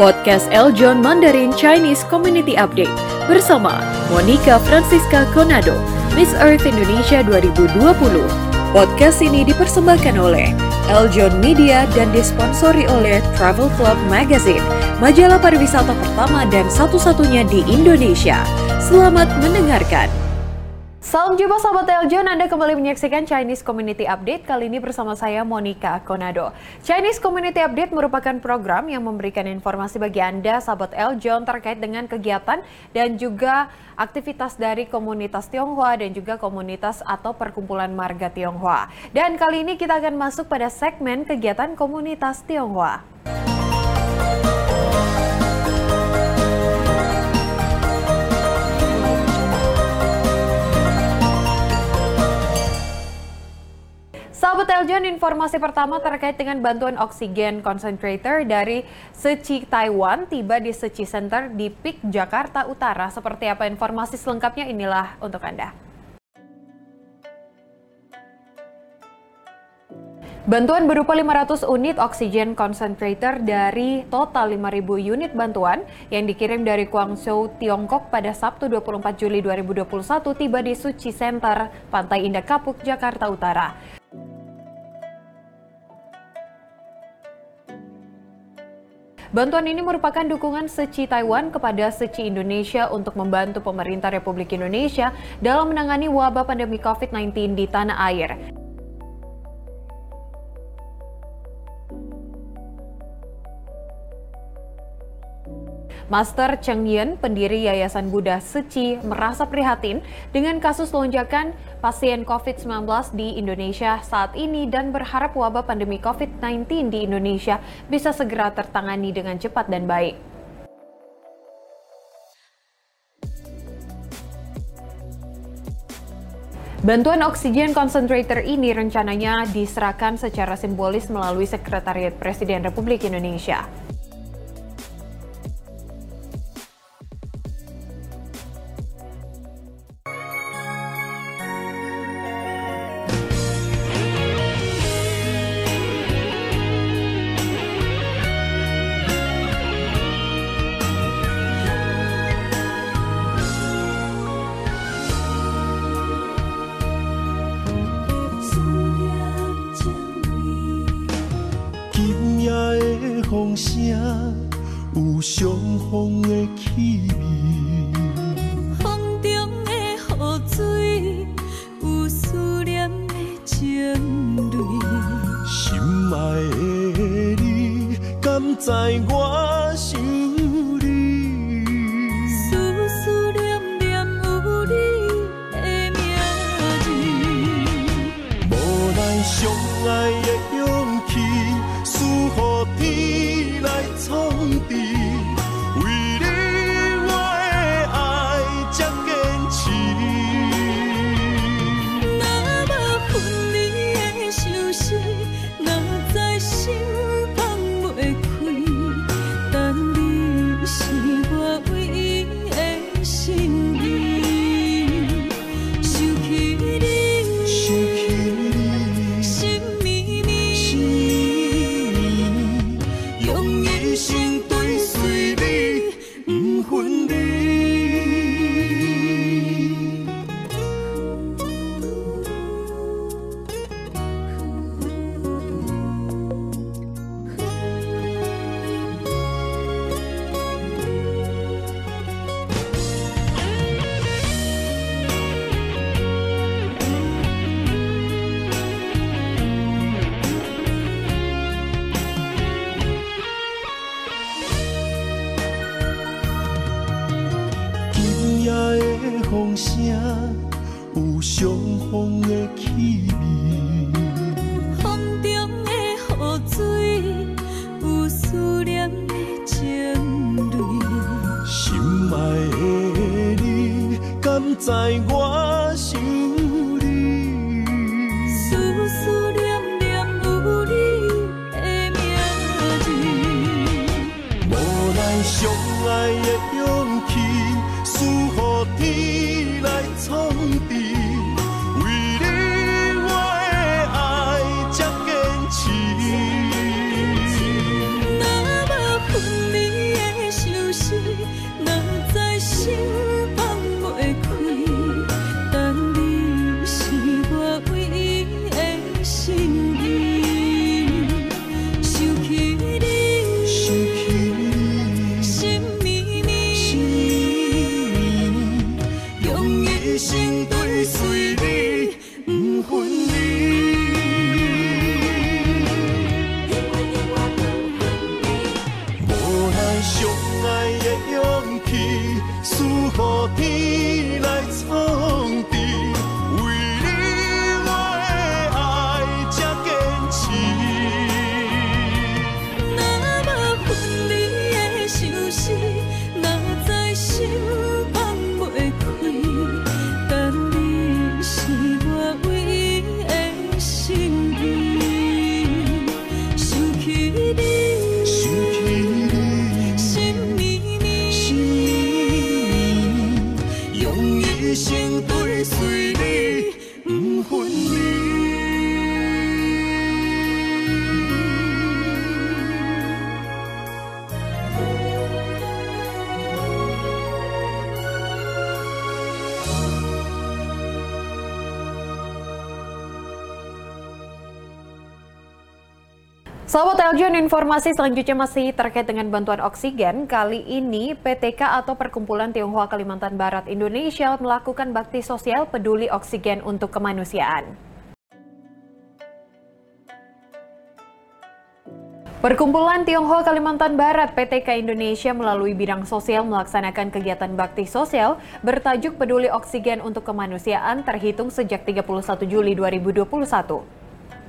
Podcast Eljon Mandarin Chinese Community Update bersama Monica Francisca Conado, Miss Earth Indonesia 2020. Podcast ini dipersembahkan oleh Eljon Media dan disponsori oleh Travel Club Magazine, majalah pariwisata pertama dan satu-satunya di Indonesia. Selamat mendengarkan. Salam jumpa sahabat Eljon, Anda kembali menyaksikan Chinese Community Update kali ini bersama saya Monica Konado. Chinese Community Update merupakan program yang memberikan informasi bagi Anda sahabat Eljon terkait dengan kegiatan dan juga aktivitas dari komunitas Tionghoa dan juga komunitas atau perkumpulan marga Tionghoa. Dan kali ini kita akan masuk pada segmen kegiatan komunitas Tionghoa. Informasi pertama terkait dengan bantuan oksigen concentrator dari Seci Taiwan tiba di Seci Center di Pik Jakarta Utara. Seperti apa informasi selengkapnya inilah untuk Anda. Bantuan berupa 500 unit oksigen concentrator dari total 5.000 unit bantuan yang dikirim dari Guangzhou, Tiongkok pada Sabtu 24 Juli 2021 tiba di Suci Center, Pantai Indah Kapuk, Jakarta Utara. Bantuan ini merupakan dukungan Seci Taiwan kepada Seci Indonesia untuk membantu pemerintah Republik Indonesia dalam menangani wabah pandemi COVID-19 di tanah air. Master Cheng Yen, pendiri Yayasan Buddha Seci, merasa prihatin dengan kasus lonjakan pasien COVID-19 di Indonesia saat ini dan berharap wabah pandemi COVID-19 di Indonesia bisa segera tertangani dengan cepat dan baik. Bantuan oksigen concentrator ini rencananya diserahkan secara simbolis melalui Sekretariat Presiden Republik Indonesia. 在我心追随你不分 Sahabat Eljon, informasi selanjutnya masih terkait dengan bantuan oksigen. Kali ini PTK atau Perkumpulan Tionghoa Kalimantan Barat Indonesia melakukan bakti sosial peduli oksigen untuk kemanusiaan. Perkumpulan Tionghoa Kalimantan Barat PTK Indonesia melalui bidang sosial melaksanakan kegiatan bakti sosial bertajuk Peduli Oksigen untuk Kemanusiaan terhitung sejak 31 Juli 2021.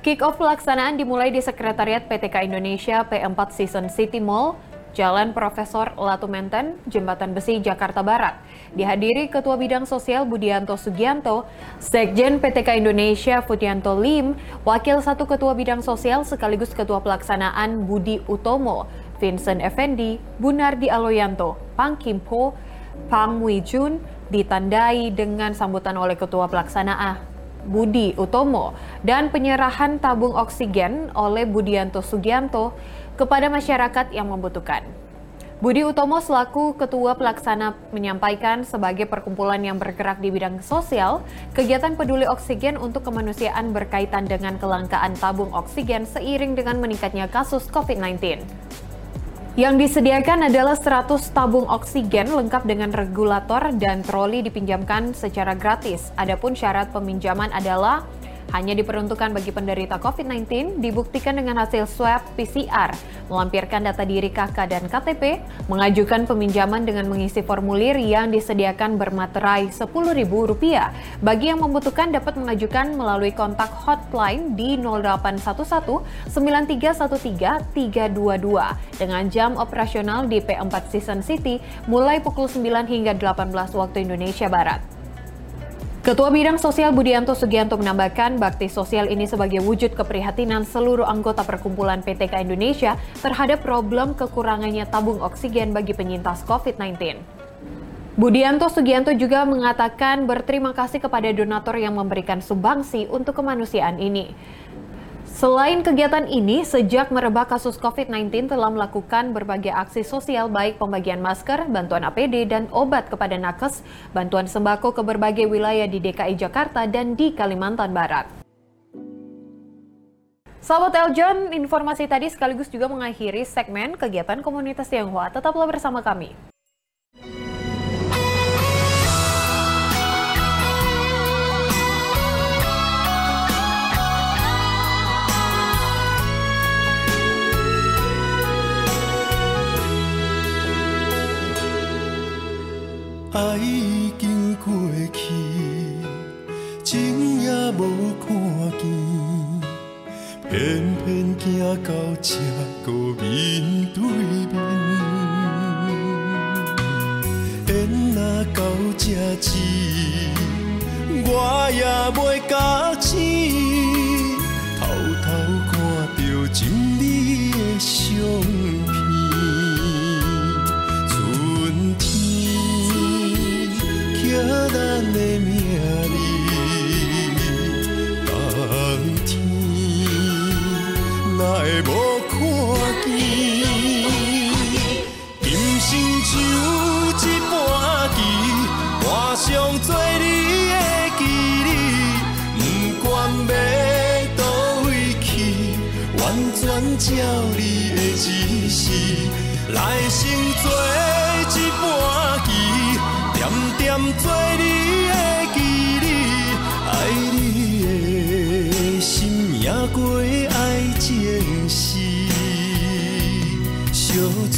Kick-off pelaksanaan dimulai di Sekretariat PTK Indonesia P4 Season City Mall, Jalan Profesor Latu Menten, Jembatan Besi, Jakarta Barat. Dihadiri Ketua Bidang Sosial Budianto Sugianto, Sekjen PTK Indonesia Futianto Lim, Wakil Satu Ketua Bidang Sosial sekaligus Ketua Pelaksanaan Budi Utomo, Vincent Effendi, Bunardi Aloyanto, Pang Kimpo, Pang Wijun, ditandai dengan sambutan oleh Ketua Pelaksanaan Budi Utomo dan penyerahan tabung oksigen oleh Budianto Sugianto kepada masyarakat yang membutuhkan. Budi Utomo selaku Ketua Pelaksana menyampaikan sebagai perkumpulan yang bergerak di bidang sosial, kegiatan peduli oksigen untuk kemanusiaan berkaitan dengan kelangkaan tabung oksigen seiring dengan meningkatnya kasus COVID-19. Yang disediakan adalah 100 tabung oksigen lengkap dengan regulator dan troli dipinjamkan secara gratis. Adapun syarat peminjaman adalah hanya diperuntukkan bagi penderita COVID-19, dibuktikan dengan hasil swab PCR, melampirkan data diri KK dan KTP, mengajukan peminjaman dengan mengisi formulir yang disediakan bermaterai Rp10.000. Bagi yang membutuhkan dapat mengajukan melalui kontak hotline di 0811 9313 322 dengan jam operasional di P4 Season City mulai pukul 9 hingga 18 waktu Indonesia Barat. Ketua Bidang Sosial Budianto Sugianto menambahkan bakti sosial ini sebagai wujud keprihatinan seluruh anggota perkumpulan PTK Indonesia terhadap problem kekurangannya tabung oksigen bagi penyintas COVID-19. Budianto Sugianto juga mengatakan berterima kasih kepada donatur yang memberikan sumbangsi untuk kemanusiaan ini. Selain kegiatan ini, sejak merebak kasus COVID-19 telah melakukan berbagai aksi sosial baik pembagian masker, bantuan APD, dan obat kepada nakes, bantuan sembako ke berbagai wilayah di DKI Jakarta dan di Kalimantan Barat. Sahabat Eljon, informasi tadi sekaligus juga mengakhiri segmen kegiatan komunitas Tionghoa. Tetaplah bersama kami. 爱已经过去，情也无看见，偏偏行到这个面对面。缘若到这时，我也袂甘来无看见。今生就有一半期，我上做你的记忆，不管要倒位去，完全照你的指示。来生做一半期，点点做你。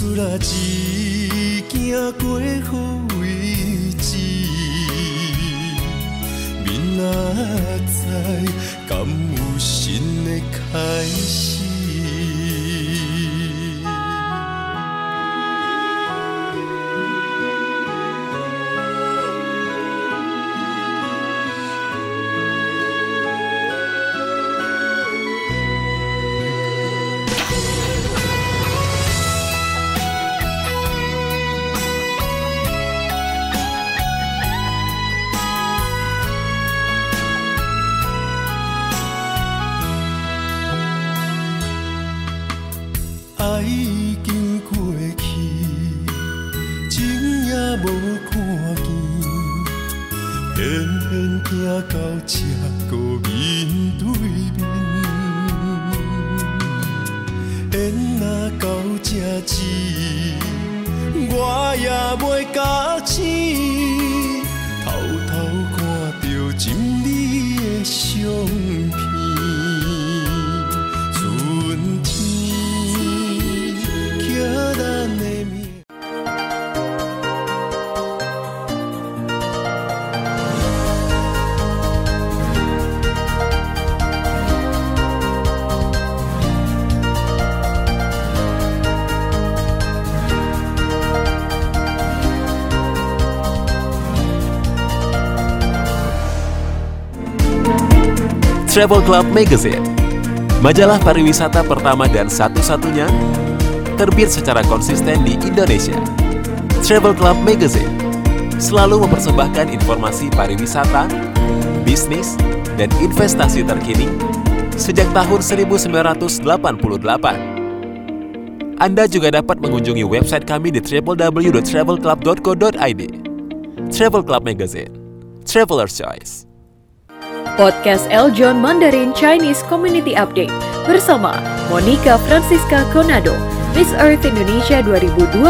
出了一件过好为止，明仔载敢有新的开始？这止，我也袂假死，偷偷看着心里的相片。Travel Club Magazine Majalah pariwisata pertama dan satu-satunya terbit secara konsisten di Indonesia. Travel Club Magazine selalu mempersembahkan informasi pariwisata, bisnis, dan investasi terkini sejak tahun 1988. Anda juga dapat mengunjungi website kami di www.travelclub.co.id. Travel Club Magazine, Traveler's Choice. Podcast Eljon Mandarin Chinese Community Update bersama Monica Francisca Conado, Miss Earth Indonesia 2020.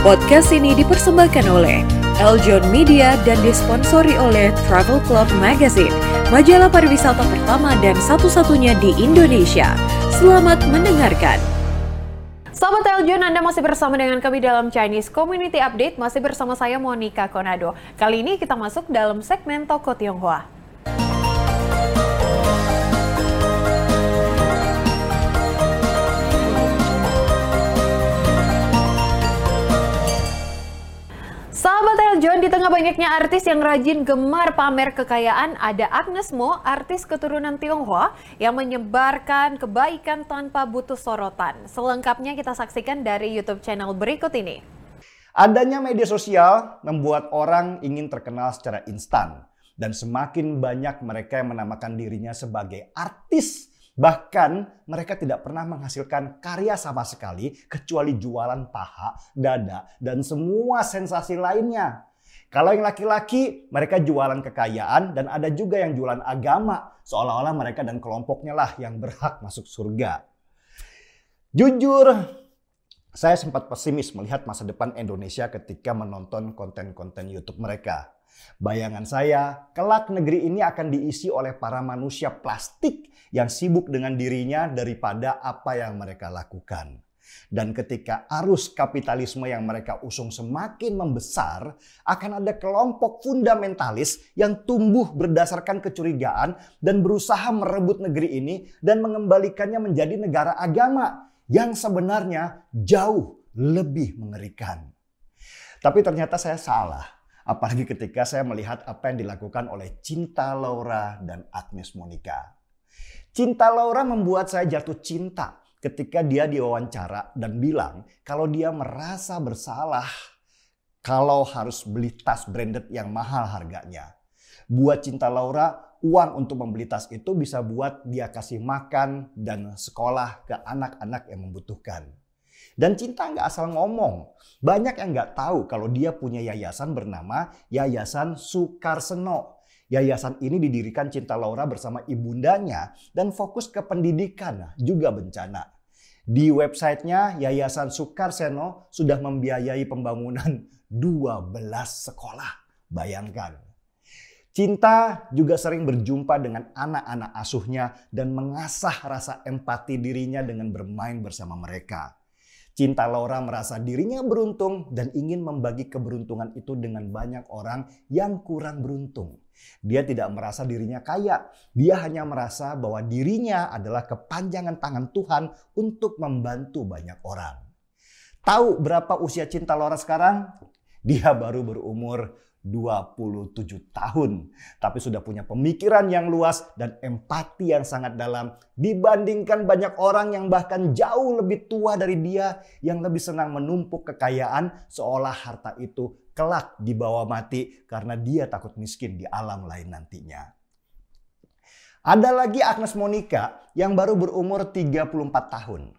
Podcast ini dipersembahkan oleh Eljon Media dan disponsori oleh Travel Club Magazine, majalah pariwisata pertama dan satu-satunya di Indonesia. Selamat mendengarkan. Sahabat Eljon, Anda masih bersama dengan kami dalam Chinese Community Update, masih bersama saya Monica Conado. Kali ini kita masuk dalam segmen Toko Tionghoa. Sahabat Eljon, di tengah banyaknya artis yang rajin gemar pamer kekayaan, ada Agnes Mo, artis keturunan Tionghoa yang menyebarkan kebaikan tanpa butuh sorotan. Selengkapnya kita saksikan dari YouTube channel berikut ini. Adanya media sosial membuat orang ingin terkenal secara instan dan semakin banyak mereka yang menamakan dirinya sebagai artis. Bahkan mereka tidak pernah menghasilkan karya sama sekali kecuali jualan paha, dada, dan semua sensasi lainnya. Kalau yang laki-laki, mereka jualan kekayaan dan ada juga yang jualan agama. Seolah-olah mereka dan kelompoknya lah yang berhak masuk surga. Jujur, saya sempat pesimis melihat masa depan Indonesia ketika menonton konten-konten YouTube mereka. Bayangan saya, kelak negeri ini akan diisi oleh para manusia plastik yang sibuk dengan dirinya daripada apa yang mereka lakukan. Dan ketika arus kapitalisme yang mereka usung semakin membesar, akan ada kelompok fundamentalis yang tumbuh berdasarkan kecurigaan dan berusaha merebut negeri ini dan mengembalikannya menjadi negara agama yang sebenarnya jauh lebih mengerikan. Tapi ternyata saya salah. Apalagi ketika saya melihat apa yang dilakukan oleh Cinta Laura dan Agnes Monica. Cinta Laura membuat saya jatuh cinta ketika dia diwawancara dan bilang kalau dia merasa bersalah kalau harus beli tas branded yang mahal harganya. Buat Cinta Laura, uang untuk membeli tas itu bisa buat dia kasih makan dan sekolah ke anak-anak yang membutuhkan. Dan cinta nggak asal ngomong. Banyak yang nggak tahu kalau dia punya yayasan bernama Yayasan Sukarseno. Yayasan ini didirikan Cinta Laura bersama ibundanya dan fokus ke pendidikan juga bencana. Di websitenya Yayasan Sukarseno sudah membiayai pembangunan 12 sekolah. Bayangkan. Cinta juga sering berjumpa dengan anak-anak asuhnya dan mengasah rasa empati dirinya dengan bermain bersama mereka. Cinta Laura merasa dirinya beruntung dan ingin membagi keberuntungan itu dengan banyak orang yang kurang beruntung. Dia tidak merasa dirinya kaya, dia hanya merasa bahwa dirinya adalah kepanjangan tangan Tuhan untuk membantu banyak orang. Tahu berapa usia cinta Laura sekarang? Dia baru berumur 27 tahun, tapi sudah punya pemikiran yang luas dan empati yang sangat dalam dibandingkan banyak orang yang bahkan jauh lebih tua dari dia yang lebih senang menumpuk kekayaan seolah harta itu kelak dibawa mati karena dia takut miskin di alam lain nantinya. Ada lagi Agnes Monica yang baru berumur 34 tahun.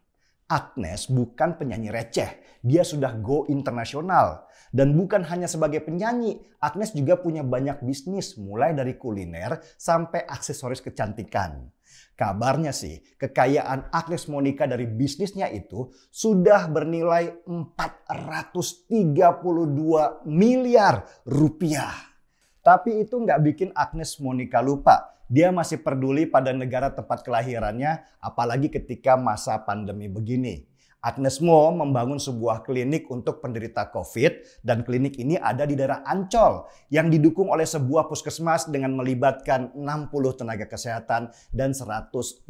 Agnes bukan penyanyi receh, dia sudah go internasional. Dan bukan hanya sebagai penyanyi, Agnes juga punya banyak bisnis mulai dari kuliner sampai aksesoris kecantikan. Kabarnya sih, kekayaan Agnes Monica dari bisnisnya itu sudah bernilai 432 miliar rupiah. Tapi itu nggak bikin Agnes Monica lupa dia masih peduli pada negara tempat kelahirannya, apalagi ketika masa pandemi begini. Agnes Mo membangun sebuah klinik untuk penderita COVID dan klinik ini ada di daerah Ancol yang didukung oleh sebuah puskesmas dengan melibatkan 60 tenaga kesehatan dan 120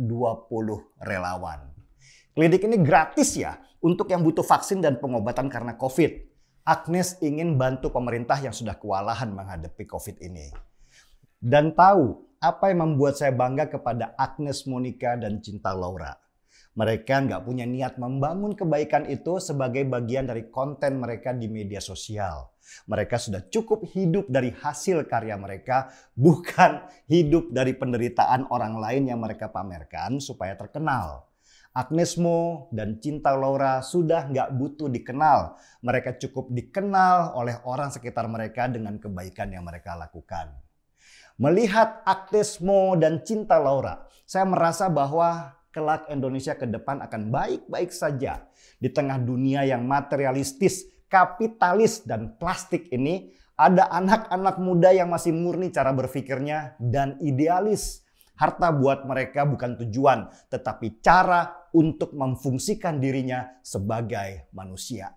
relawan. Klinik ini gratis ya untuk yang butuh vaksin dan pengobatan karena COVID. Agnes ingin bantu pemerintah yang sudah kewalahan menghadapi COVID ini. Dan tahu apa yang membuat saya bangga kepada Agnes Monica dan Cinta Laura. Mereka nggak punya niat membangun kebaikan itu sebagai bagian dari konten mereka di media sosial. Mereka sudah cukup hidup dari hasil karya mereka, bukan hidup dari penderitaan orang lain yang mereka pamerkan supaya terkenal. Agnes Mo dan Cinta Laura sudah nggak butuh dikenal. Mereka cukup dikenal oleh orang sekitar mereka dengan kebaikan yang mereka lakukan. Melihat aktismo dan cinta Laura, saya merasa bahwa kelak Indonesia ke depan akan baik-baik saja. Di tengah dunia yang materialistis, kapitalis, dan plastik ini, ada anak-anak muda yang masih murni cara berpikirnya dan idealis. Harta buat mereka bukan tujuan, tetapi cara untuk memfungsikan dirinya sebagai manusia.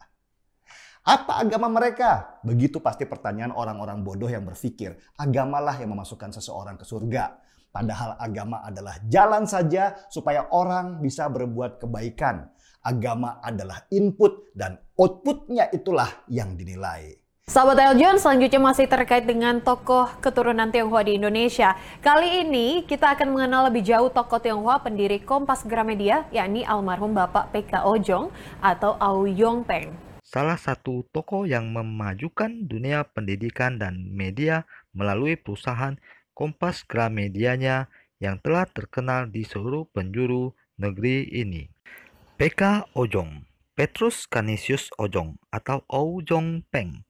Apa agama mereka? Begitu pasti pertanyaan orang-orang bodoh yang berpikir, agamalah yang memasukkan seseorang ke surga. Padahal agama adalah jalan saja supaya orang bisa berbuat kebaikan. Agama adalah input dan outputnya itulah yang dinilai. Sahabat Eljon, selanjutnya masih terkait dengan tokoh keturunan Tionghoa di Indonesia. Kali ini kita akan mengenal lebih jauh tokoh Tionghoa pendiri Kompas Gramedia, yakni almarhum Bapak PK Ojong atau Au Yong Peng salah satu tokoh yang memajukan dunia pendidikan dan media melalui perusahaan Kompas Gramedianya yang telah terkenal di seluruh penjuru negeri ini. PK Ojong, Petrus Canisius Ojong atau Ojong Peng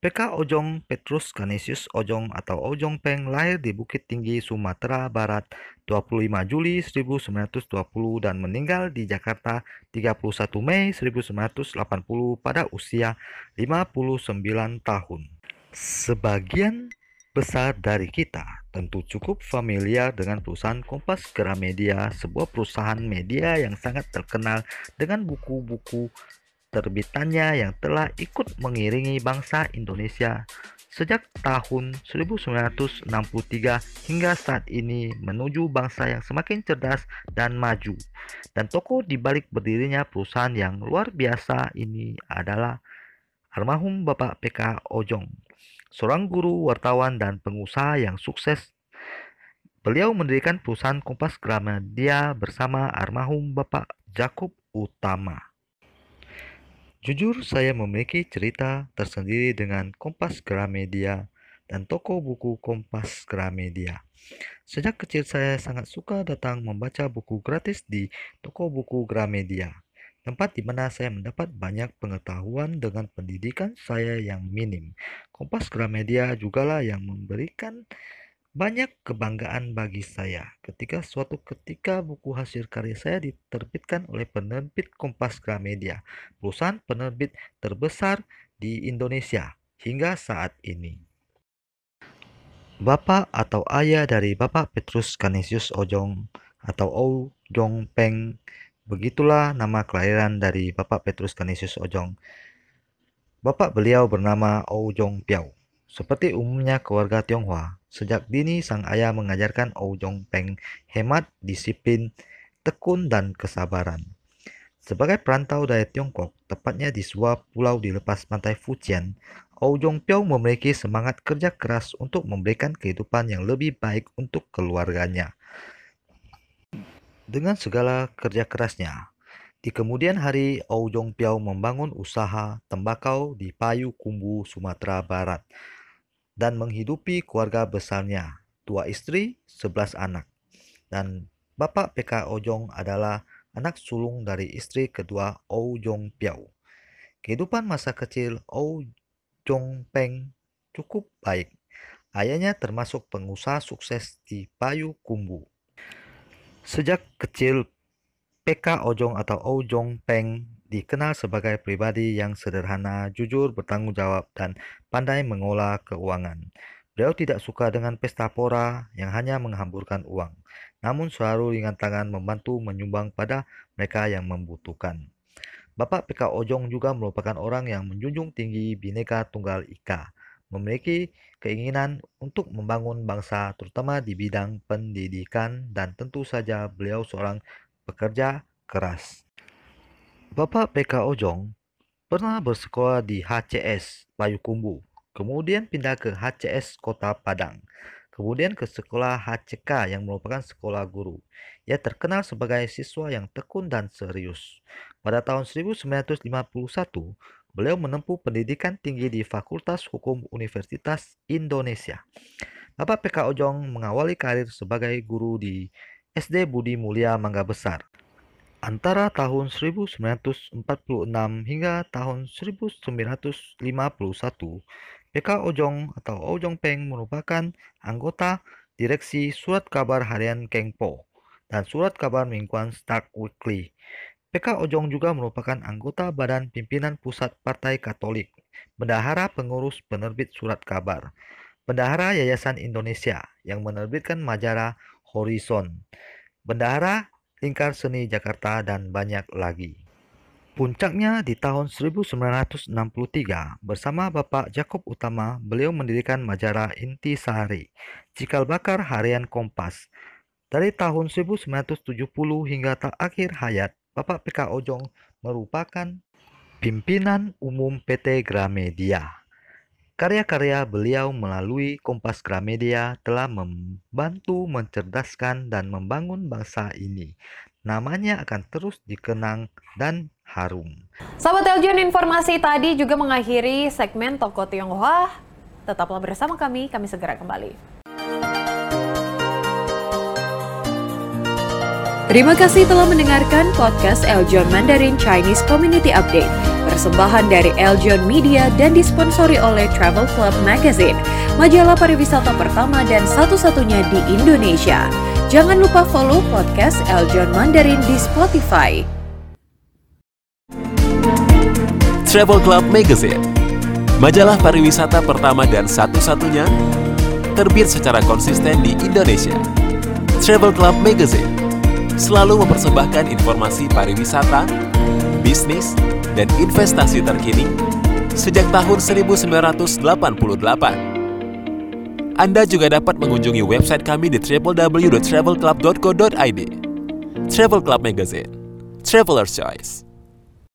PK Ojong Petrus Canisius Ojong atau Ojong Peng lahir di Bukit Tinggi, Sumatera Barat 25 Juli 1920 dan meninggal di Jakarta 31 Mei 1980 pada usia 59 tahun. Sebagian besar dari kita tentu cukup familiar dengan perusahaan Kompas Gramedia, sebuah perusahaan media yang sangat terkenal dengan buku-buku terbitannya yang telah ikut mengiringi bangsa Indonesia sejak tahun 1963 hingga saat ini menuju bangsa yang semakin cerdas dan maju. Dan tokoh di balik berdirinya perusahaan yang luar biasa ini adalah almarhum Bapak PK Ojong, seorang guru, wartawan, dan pengusaha yang sukses. Beliau mendirikan perusahaan Kompas Gramedia bersama almarhum Bapak Jakob Utama. Jujur, saya memiliki cerita tersendiri dengan Kompas Gramedia dan toko buku Kompas Gramedia. Sejak kecil saya sangat suka datang membaca buku gratis di toko buku Gramedia, tempat di mana saya mendapat banyak pengetahuan dengan pendidikan saya yang minim. Kompas Gramedia jugalah yang memberikan banyak kebanggaan bagi saya ketika suatu ketika buku hasil karya saya diterbitkan oleh penerbit Kompas Gramedia, perusahaan penerbit terbesar di Indonesia hingga saat ini. Bapak atau ayah dari Bapak Petrus Canisius Ojong atau Ojong Peng Begitulah nama kelahiran dari Bapak Petrus Canisius Ojong. Bapak beliau bernama Ojong Piao. Seperti umumnya keluarga Tionghoa, sejak dini sang ayah mengajarkan Ojong Peng hemat, disiplin, tekun, dan kesabaran. Sebagai perantau dari Tiongkok, tepatnya di sebuah pulau di lepas pantai Fujian, Ojong Piao memiliki semangat kerja keras untuk memberikan kehidupan yang lebih baik untuk keluarganya. Dengan segala kerja kerasnya, di kemudian hari Ou Jong Piao membangun usaha tembakau di Payu Kumbu, Sumatera Barat dan menghidupi keluarga besarnya, dua istri, sebelas anak. Dan Bapak PK Ojong adalah anak sulung dari istri kedua Ou Jong Piao. Kehidupan masa kecil Ou Jong Peng cukup baik. Ayahnya termasuk pengusaha sukses di Payu Kumbu. Sejak kecil, PK Ojong atau Ojong Peng dikenal sebagai pribadi yang sederhana, jujur, bertanggung jawab, dan pandai mengolah keuangan. Beliau tidak suka dengan pesta pora yang hanya menghamburkan uang, namun selalu ringan tangan membantu menyumbang pada mereka yang membutuhkan. Bapak PK Ojong juga merupakan orang yang menjunjung tinggi Bhinneka Tunggal Ika, memiliki keinginan untuk membangun bangsa terutama di bidang pendidikan dan tentu saja beliau seorang pekerja keras. Bapak PK Ojong pernah bersekolah di HCS Payukumbu, kemudian pindah ke HCS Kota Padang, kemudian ke sekolah HCK yang merupakan sekolah guru. Ia terkenal sebagai siswa yang tekun dan serius. Pada tahun 1951, Beliau menempuh pendidikan tinggi di Fakultas Hukum Universitas Indonesia. Bapak PK Ojong mengawali karir sebagai guru di SD Budi Mulia Mangga Besar. Antara tahun 1946 hingga tahun 1951, PK Ojong atau Ojong Peng merupakan anggota direksi Surat Kabar Harian Kengpo dan Surat Kabar Mingguan Stark Weekly. PK Ojong juga merupakan anggota Badan Pimpinan Pusat Partai Katolik, Bendahara Pengurus Penerbit Surat Kabar, Bendahara Yayasan Indonesia yang menerbitkan majalah Horizon, Bendahara Lingkar Seni Jakarta, dan banyak lagi. Puncaknya di tahun 1963, bersama Bapak Jakob Utama, beliau mendirikan majalah Inti Sehari, Cikal Bakar Harian Kompas. Dari tahun 1970 hingga tak akhir hayat, Bapak PK Ojong merupakan pimpinan umum PT Gramedia. Karya-karya beliau melalui Kompas Gramedia telah membantu mencerdaskan dan membangun bangsa ini. Namanya akan terus dikenang dan harum. Sahabat Eljon, informasi tadi juga mengakhiri segmen Toko Tionghoa. Tetaplah bersama kami, kami segera kembali. Terima kasih telah mendengarkan podcast Eljon Mandarin Chinese Community Update. Persembahan dari Eljon Media dan disponsori oleh Travel Club Magazine, majalah pariwisata pertama dan satu-satunya di Indonesia. Jangan lupa follow podcast Eljon Mandarin di Spotify. Travel Club Magazine, majalah pariwisata pertama dan satu-satunya terbit secara konsisten di Indonesia. Travel Club Magazine selalu mempersembahkan informasi pariwisata, bisnis, dan investasi terkini sejak tahun 1988. Anda juga dapat mengunjungi website kami di www.travelclub.co.id. Travel Club Magazine, Traveler's Choice.